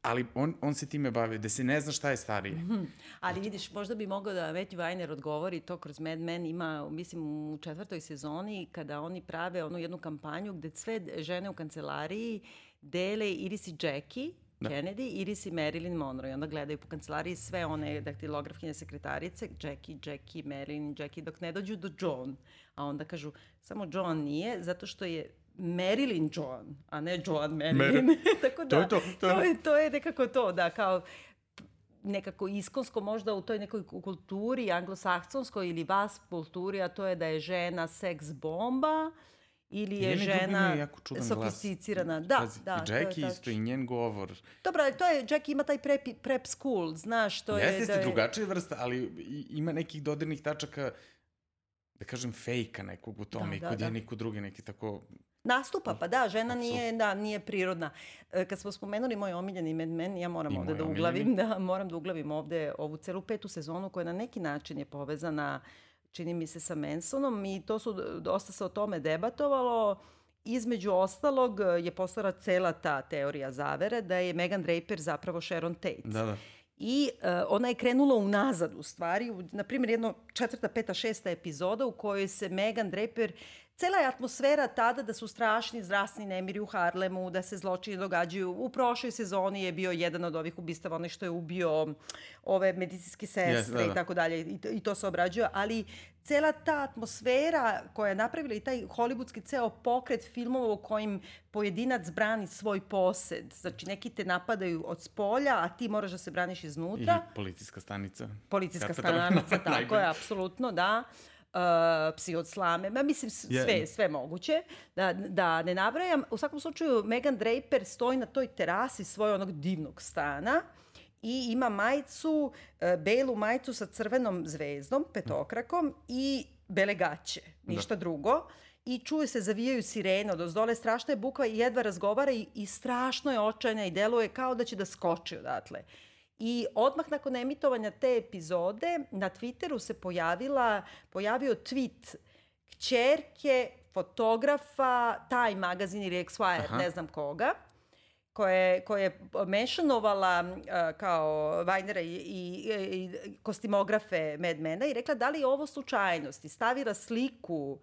ali on, on se time bavi, da se ne zna šta je starije. Mm -hmm. Ali vidiš, možda bi mogao da Matthew Weiner odgovori to kroz Mad Men ima, mislim, u četvrtoj sezoni kada oni prave onu jednu kampanju gde sve žene u kancelariji dele Iris i Jackie, da. Kennedy, Iris i Marilyn Monroe. I onda gledaju po kancelariji sve one daktilografkinje sekretarice, Jackie, Jackie, Marilyn, Jackie, dok ne dođu do John. A onda kažu, samo John nije, zato što je Marilyn Joan, a ne Joan Marilyn. Mer (laughs) Tako da, to je to. To je... to je, to je nekako to, da, kao nekako iskonsko možda u toj nekoj kulturi, anglosaksonskoj ili vas kulturi, a to je da je žena seks bomba, ili je Njeni žena sofisticirana. Da, Pazi, da. I Jackie isto i njen govor. Dobro, ali to je, Jackie ima taj prep, prep school, znaš, to Jeste, je... Jeste, da je... drugačija vrsta, ali ima nekih dodirnih tačaka, da kažem, fejka nekog u tome da, i kod da, je da. neko drugi neki tako Nastupa, pa da, žena nije, da, nije prirodna. E, kad smo spomenuli moj omiljeni Mad Men, ja moram I ovde da uglavim, da, moram da uglavim ovde ovu celu petu sezonu koja na neki način je povezana, čini mi se, sa Mansonom i to su, dosta se o tome debatovalo. Između ostalog je postala cela ta teorija zavere da je Megan Draper zapravo Sharon Tate. Da, da. I uh, ona je krenula unazad u stvari, u, na primjer jedno četvrta, peta, šesta epizoda u kojoj se Megan Draper Cela je atmosfera tada da su strašni zdravstveni nemiri u Harlemu, da se zločini događaju. U prošloj sezoni je bio jedan od ovih ubistava, onaj što je ubio ove medicinske sestre yes, da, da. i tako dalje. I to, I to se obrađuje, ali cela ta atmosfera koja je napravila i taj hollywoodski ceo pokret filmova u kojim pojedinac brani svoj posed. Znači, neki te napadaju od spolja, a ti moraš da se braniš iznutra. I policijska stanica. Policijska stanica, (laughs) tako je, apsolutno, da. Uh, uh, psi od slame, ma mislim sve, yeah. sve moguće, da, da ne nabrajam. U svakom slučaju, Megan Draper stoji na toj terasi svoj onog divnog stana i ima majicu, uh, belu majicu sa crvenom zvezdom, petokrakom i bele gaće, ništa da. drugo i čuje se zavijaju sirene od ozdole, strašna je bukva i jedva razgovara i, i strašno je očajna i deluje kao da će da skoči odatle. I odmah nakon emitovanja te epizode na Twitteru se pojavila, pojavio tweet kćerke fotografa, taj magazin ili Aha. ne znam koga, koje, koje je mešanovala uh, kao Vajnera i, i, i kostimografe Mad Mena i rekla da li je ovo slučajnost i stavila sliku uh,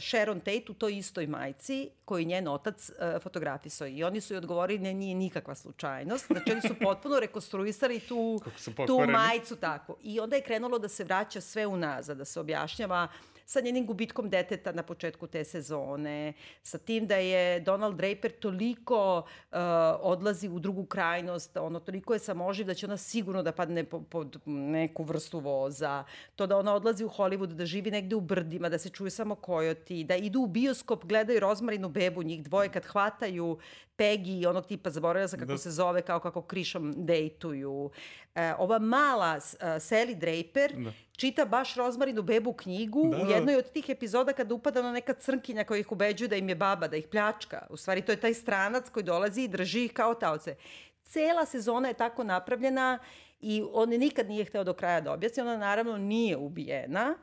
Sharon Tate u toj istoj majci koju je njen otac uh, fotografisao. I oni su joj odgovorili ne, nije nikakva slučajnost. Znači oni su (laughs) potpuno rekonstruisali tu, tu majicu tako. I onda je krenulo da se vraća sve unazad, da se objašnjava sa njenim gubitkom deteta na početku te sezone, sa tim da je Donald Draper toliko uh, odlazi u drugu krajnost, ono, toliko je samoživ da će ona sigurno da padne po, pod neku vrstu voza, to da ona odlazi u Hollywood, da živi negde u brdima, da se čuje samo kojoti, da idu u bioskop, gledaju Rozmarinu bebu, njih dvoje kad hvataju Peggy onog tipa, zaboravila sam kako Da. se zove, kao kako krišom dejtuju. E, ova mala uh, Sally Draper Da. čita baš Rozmarinu bebu knjigu Da, u da. jednoj od tih epizoda kada upada na neka crnkinja koja ih ubeđuje da im je baba, da ih pljačka. U stvari to je taj stranac koji dolazi i drži ih kao taoce. Cela sezona je tako napravljena i on nikad nije hteo do kraja da objasni. Ona naravno nije ubijena,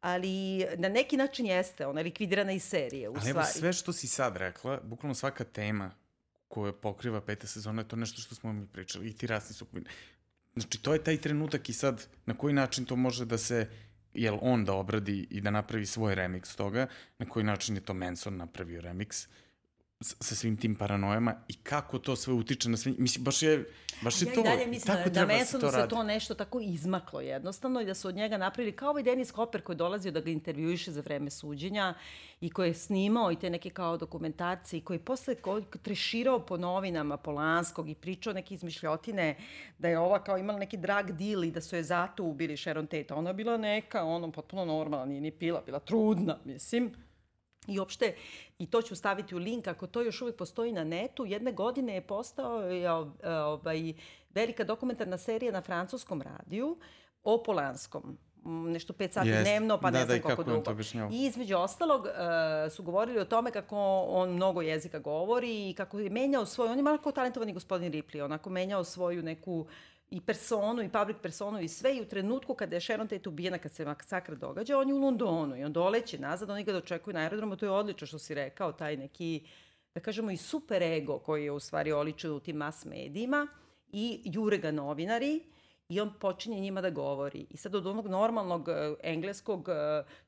ali na neki način jeste. Ona je likvidirana iz serije, u Ali evo stvari. sve što si sad rekla, bukvalno svaka tema koja pokriva peta sezona je to nešto što smo mi pričali i ti rasni su Znači, to je taj trenutak i sad na koji način to može da se jel on da obradi i da napravi svoj remix toga, na koji način je to Manson napravio remix. s- sa svim tim paranojama i kako to sve utiče na sve, mislim, baš je, baš je ja to, i dalje mislim tako da, da se to se to nešto tako izmaklo jednostavno i da su od njega napravili kao ovaj Dennis Hopper koji je dolazio da ga intervjuiše za vreme suđenja i koji je snimao i te neke kao dokumentacije i koji je posle treširao po novinama Polanskog i pričao neke izmišljotine da je ova kao imala neki drag deal i da su je zato ubili Sharon Tate. Ona je bila neka, ono, potpuno normalna, nije ni pila, bila trudna, mislim. I uopšte, i to ću staviti u link, ako to još uvijek postoji na netu, jedne godine je postao je, ovaj, velika dokumentarna serija na francuskom radiju o Polanskom. M, Nešto pet sati Jeste. dnevno, pa Da, ne da, znam i koliko dugo. I između ostalog uh, su govorili o tome kako on mnogo jezika govori i kako je menjao svoj, on je malo kao talentovani gospodin Ripley, onako menjao svoju neku i personu i public personu i sve i u trenutku kada je Sharon Tate ubijena, kad se masakr događa, on je u Londonu i on doleće nazad, oni ga dočekuju na aerodromu, to je odlično što si rekao, taj neki, da kažemo i super ego koji je u stvari oličen u tim mas medijima i jure ga novinari i on počinje njima da govori. I sad od onog normalnog uh, engleskog uh,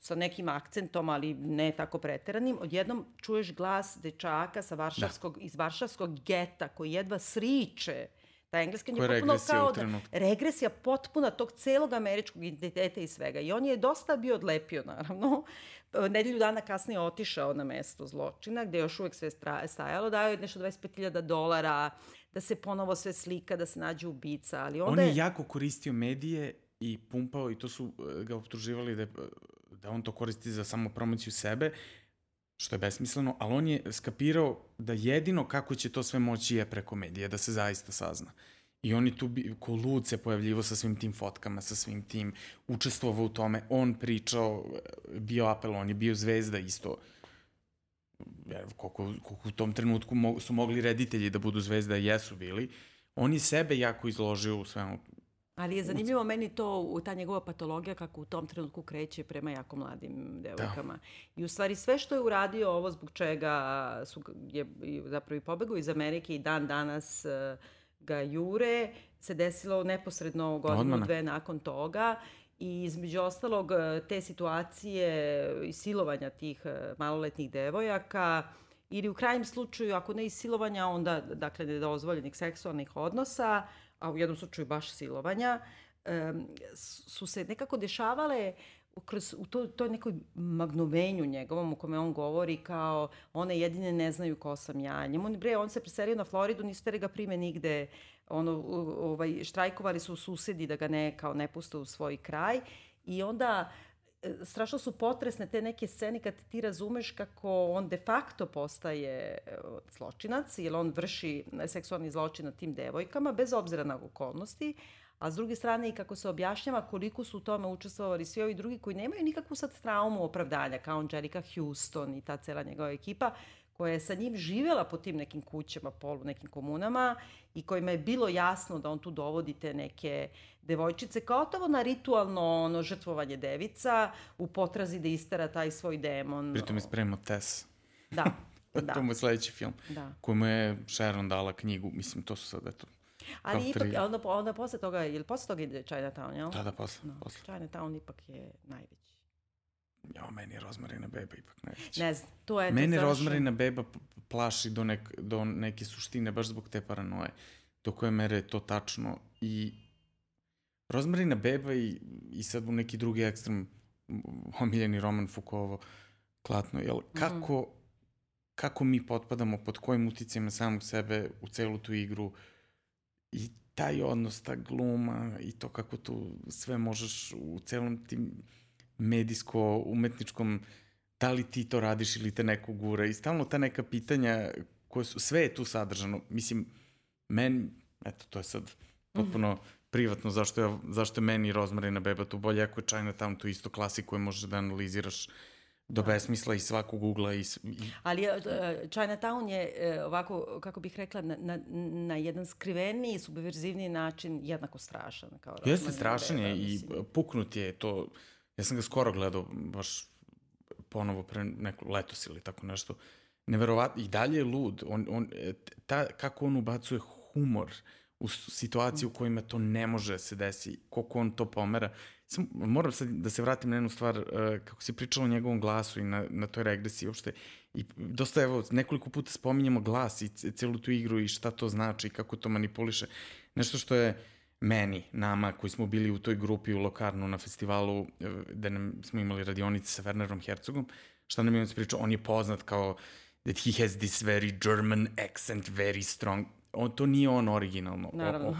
sa nekim akcentom, ali ne tako preteranim, odjednom čuješ glas dečaka sa varšavskog, da. iz varšavskog geta koji jedva sriče Ta engleska je je potpuno kao da, regresija potpuna tog celog američkog identiteta i svega. I on je dosta bio odlepio, naravno. Nedelju dana kasnije otišao na mesto zločina, gde je još uvek sve stajalo, dao je nešto 25.000 dolara, da se ponovo sve slika, da se nađe ubica, ali onda On je jako koristio medije i pumpao i to su e, ga optuživali da, je, da on to koristi za samo promociju sebe, što je besmisleno, ali on je skapirao da jedino kako će to sve moći je preko medija, da se zaista sazna. I on je tu ko lud se pojavljivo sa svim tim fotkama, sa svim tim, učestvovao u tome, on pričao, bio apel, on je bio zvezda isto. Koliko, koliko u tom trenutku su mogli reditelji da budu zvezda, jesu bili. On je sebe jako izložio u svemu Ali je zanimljivo meni to, ta njegova patologija kako u tom trenutku kreće prema jako mladim devojkama. Da. I u stvari sve što je uradio ovo zbog čega su, je zapravo i pobegao iz Amerike i dan danas uh, ga jure, se desilo neposredno godinu, Odmah. dve nakon toga. I između ostalog te situacije i silovanja tih uh, maloletnih devojaka ili u krajnjem slučaju, ako ne i silovanja, onda dakle nedozvoljenih seksualnih odnosa, a u jednom slučaju baš silovanja, su se nekako dešavale kroz, u to, to nekoj magnovenju njegovom u kome on govori kao one jedine ne znaju ko sam ja. Njemu, bre, on se preselio na Floridu, nisu tere ga prime nigde, ono, ovaj, štrajkovali su susedi da ga ne, kao ne puste u svoj kraj i onda strašno su potresne te neke scene kad ti razumeš kako on de facto postaje zločinac, jer on vrši seksualni zločin na tim devojkama, bez obzira na okolnosti, a s druge strane i kako se objašnjava koliko su u tome učestvovali svi ovi drugi koji nemaju nikakvu sad traumu opravdanja, kao Angelica Houston i ta cela njegova ekipa, koja je sa njim živela po tim nekim kućama, polu nekim komunama i kojima je bilo jasno da on tu dovodi te neke devojčice kao tovo na ritualno ono, žrtvovanje devica u potrazi da istera taj svoj demon. Pritom je spremao Tess. Da, (laughs) da. to mu je sledeći film. Da. Kojemu je Sharon dala knjigu, mislim, to su sad, eto, Ali ipak, onda, onda posle toga, ili posle toga ide Chinatown, jel? Da, da, posle. No, posle. Chinatown ipak je najveći. Ja, meni je Rozmarina beba ipak najveći. Ne znam, to je... Mene to Rozmarina beba plaši do, nek, do neke suštine, baš zbog te paranoje. Do koje mere je to tačno. I Rozmarina beba i, i sad u neki drugi ekstrem omiljeni roman Fukovo Klatno, jel? Kako, mm. kako mi potpadamo, pod kojim uticajima samog sebe u celu tu igru i taj odnos, ta gluma i to kako tu sve možeš u celom tim medijsko-umetničkom da li ti to radiš ili te neko gura i stalno ta neka pitanja koje su, sve je tu sadržano. Mislim, men, eto, to je sad potpuno privatno zašto je, zašto je meni Rozmarina beba tu bolje, ako je Chinatown tu isto klasik koju možeš da analiziraš do besmisla i svakog ugla. I, i... Ali uh, Chinatown je uh, ovako, kako bih rekla, na, na, na jedan skriveniji, subverzivniji način jednako strašan. Kao Jeste strašan je i puknut je to. Ja sam ga skoro gledao, baš ponovo pre neko letos ili tako nešto. Neverovatno, i dalje je lud. On, on, ta, kako on ubacuje humor u situaciju u kojima to ne može se desi, koliko on to pomera. Sam, moram sad da se vratim na jednu stvar, uh, kako si pričala o njegovom glasu i na, na toj regresiji uopšte. I dosta, evo, nekoliko puta spominjamo glas i celu tu igru i šta to znači i kako to manipuliše. Nešto što je meni, nama koji smo bili u toj grupi u Lokarnu na festivalu, gde nam, smo imali radionice sa Wernerom Herzogom, šta nam je on pričao, on je poznat kao that he has this very German accent, very strong. On, to nije on originalno. Naravno. O,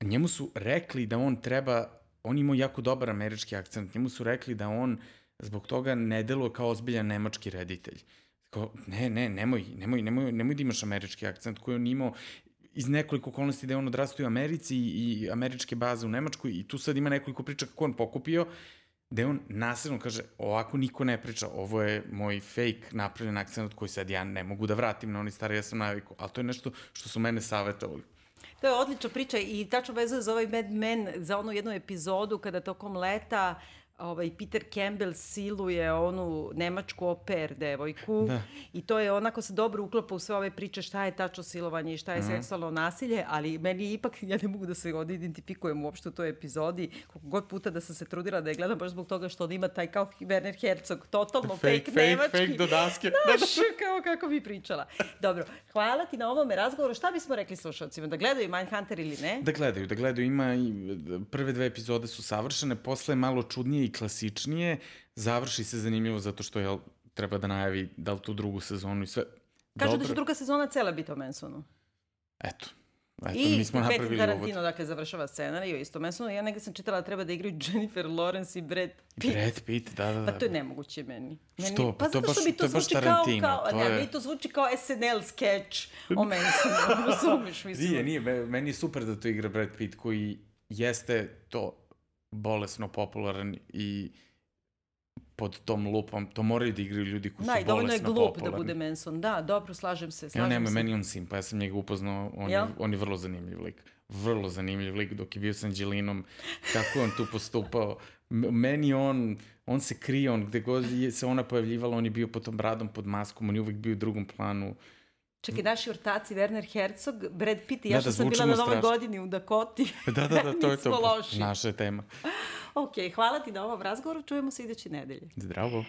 o, njemu su rekli da on treba, on ima jako dobar američki akcent, njemu su rekli da on zbog toga ne deluje kao ozbiljan nemački reditelj. Kao, ne, ne, nemoj, nemoj, nemoj, nemoj da imaš američki akcent koji on imao iz nekoliko okolnosti da je on odrastao u Americi i, američke baze u Nemačkoj i tu sad ima nekoliko priča kako on pokupio, da on nasilno kaže, ovako niko ne priča, ovo je moj fake napravljen akcent koji sad ja ne mogu da vratim na oni stari, ja sam naviku, ali to je nešto što su mene savjetovali. To je odlična priča i tačno vezuje za ovaj Mad Men, za onu jednu epizodu kada tokom leta uh, ovaj, Peter Campbell siluje onu nemačku oper devojku da. i to je onako se dobro uklopa u sve ove priče šta je tačno silovanje i šta je mm. seksualno nasilje, ali meni ipak, (laughs) ja ne mogu da se ovde identifikujem uopšte u toj epizodi, koliko god puta da sam se trudila da je gledam baš zbog toga što on ima taj kao Werner Herzog, totalno fake, fake, fake nemački. Fake do daske. (laughs) Znaš, kao kako bi pričala. Dobro, hvala ti na ovome razgovoru. Šta bismo rekli slušalcima? Da gledaju Mindhunter ili ne? Da gledaju, da gledaju. Ima i prve dve epizode su savršene, posle je malo čudnije i klasičnije, završi se zanimljivo zato što je treba da najavi da li tu drugu sezonu i sve. Dobre. da će druga sezona cela biti o Mansonu. Eto, Eto, I mi smo napravili Tarantino, uvod. dakle, završava scenariju isto Mansonu. Ja negde sam čitala da treba da igraju Jennifer Lawrence i Brad Pitt. Brad Pitt, da, da, da. Pa to je nemoguće meni. meni što? Pa, pa to baš, mi to, to zvuči kao, kao, to ne, je... mi to zvuči kao SNL sketch o Mansonu. (laughs) Razumeš, mislim. Nije, nije, meni je super da to igra Brad Pitt koji jeste to bolesno popularan i pod tom lupom, to moraju da igraju ljudi koji da, su bolesno popularni. Da, dovoljno je glup da bude Manson. Da, dobro, slažem se. Slažem ja, nema, se. meni on sim, pa ja sam njega upoznao, on, je, on je vrlo zanimljiv lik. Vrlo zanimljiv lik, dok je bio sa Anđelinom, kako on tu postupao. Meni on, on se krije, on gde god je se ona pojavljivala, on je bio pod tom bradom, pod maskom, on je uvek bio u drugom planu. Čekaj, naši ortaci, Werner Herzog, Brad Pitt i ja da, što da, sam bila na novoj godini u Dakoti. (laughs) Da, da, da, to je (laughs) to. Loši. Naša tema. (laughs) ok, hvala ti na ovom razgovoru, čujemo se idući nedelje. Zdravo.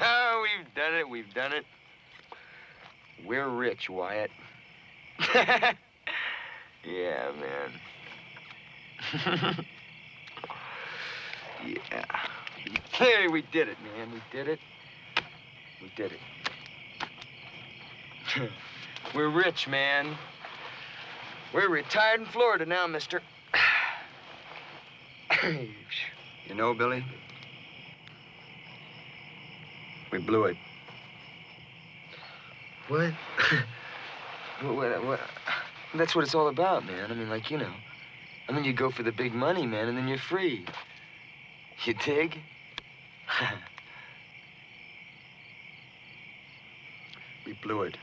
No, (laughs) we've done it. We've done it. We're rich, Wyatt. (laughs) yeah, man. (laughs) yeah. Hey, we did it, man. We did it. We did it. We're rich, man. We're retired in Florida now, mister. (clears throat) you know, Billy, We blew it. What? (laughs) what, what, what? That's what it's all about, man. I mean, like, you know. I mean, you go for the big money, man, and then you're free. You dig? (laughs) We blew it.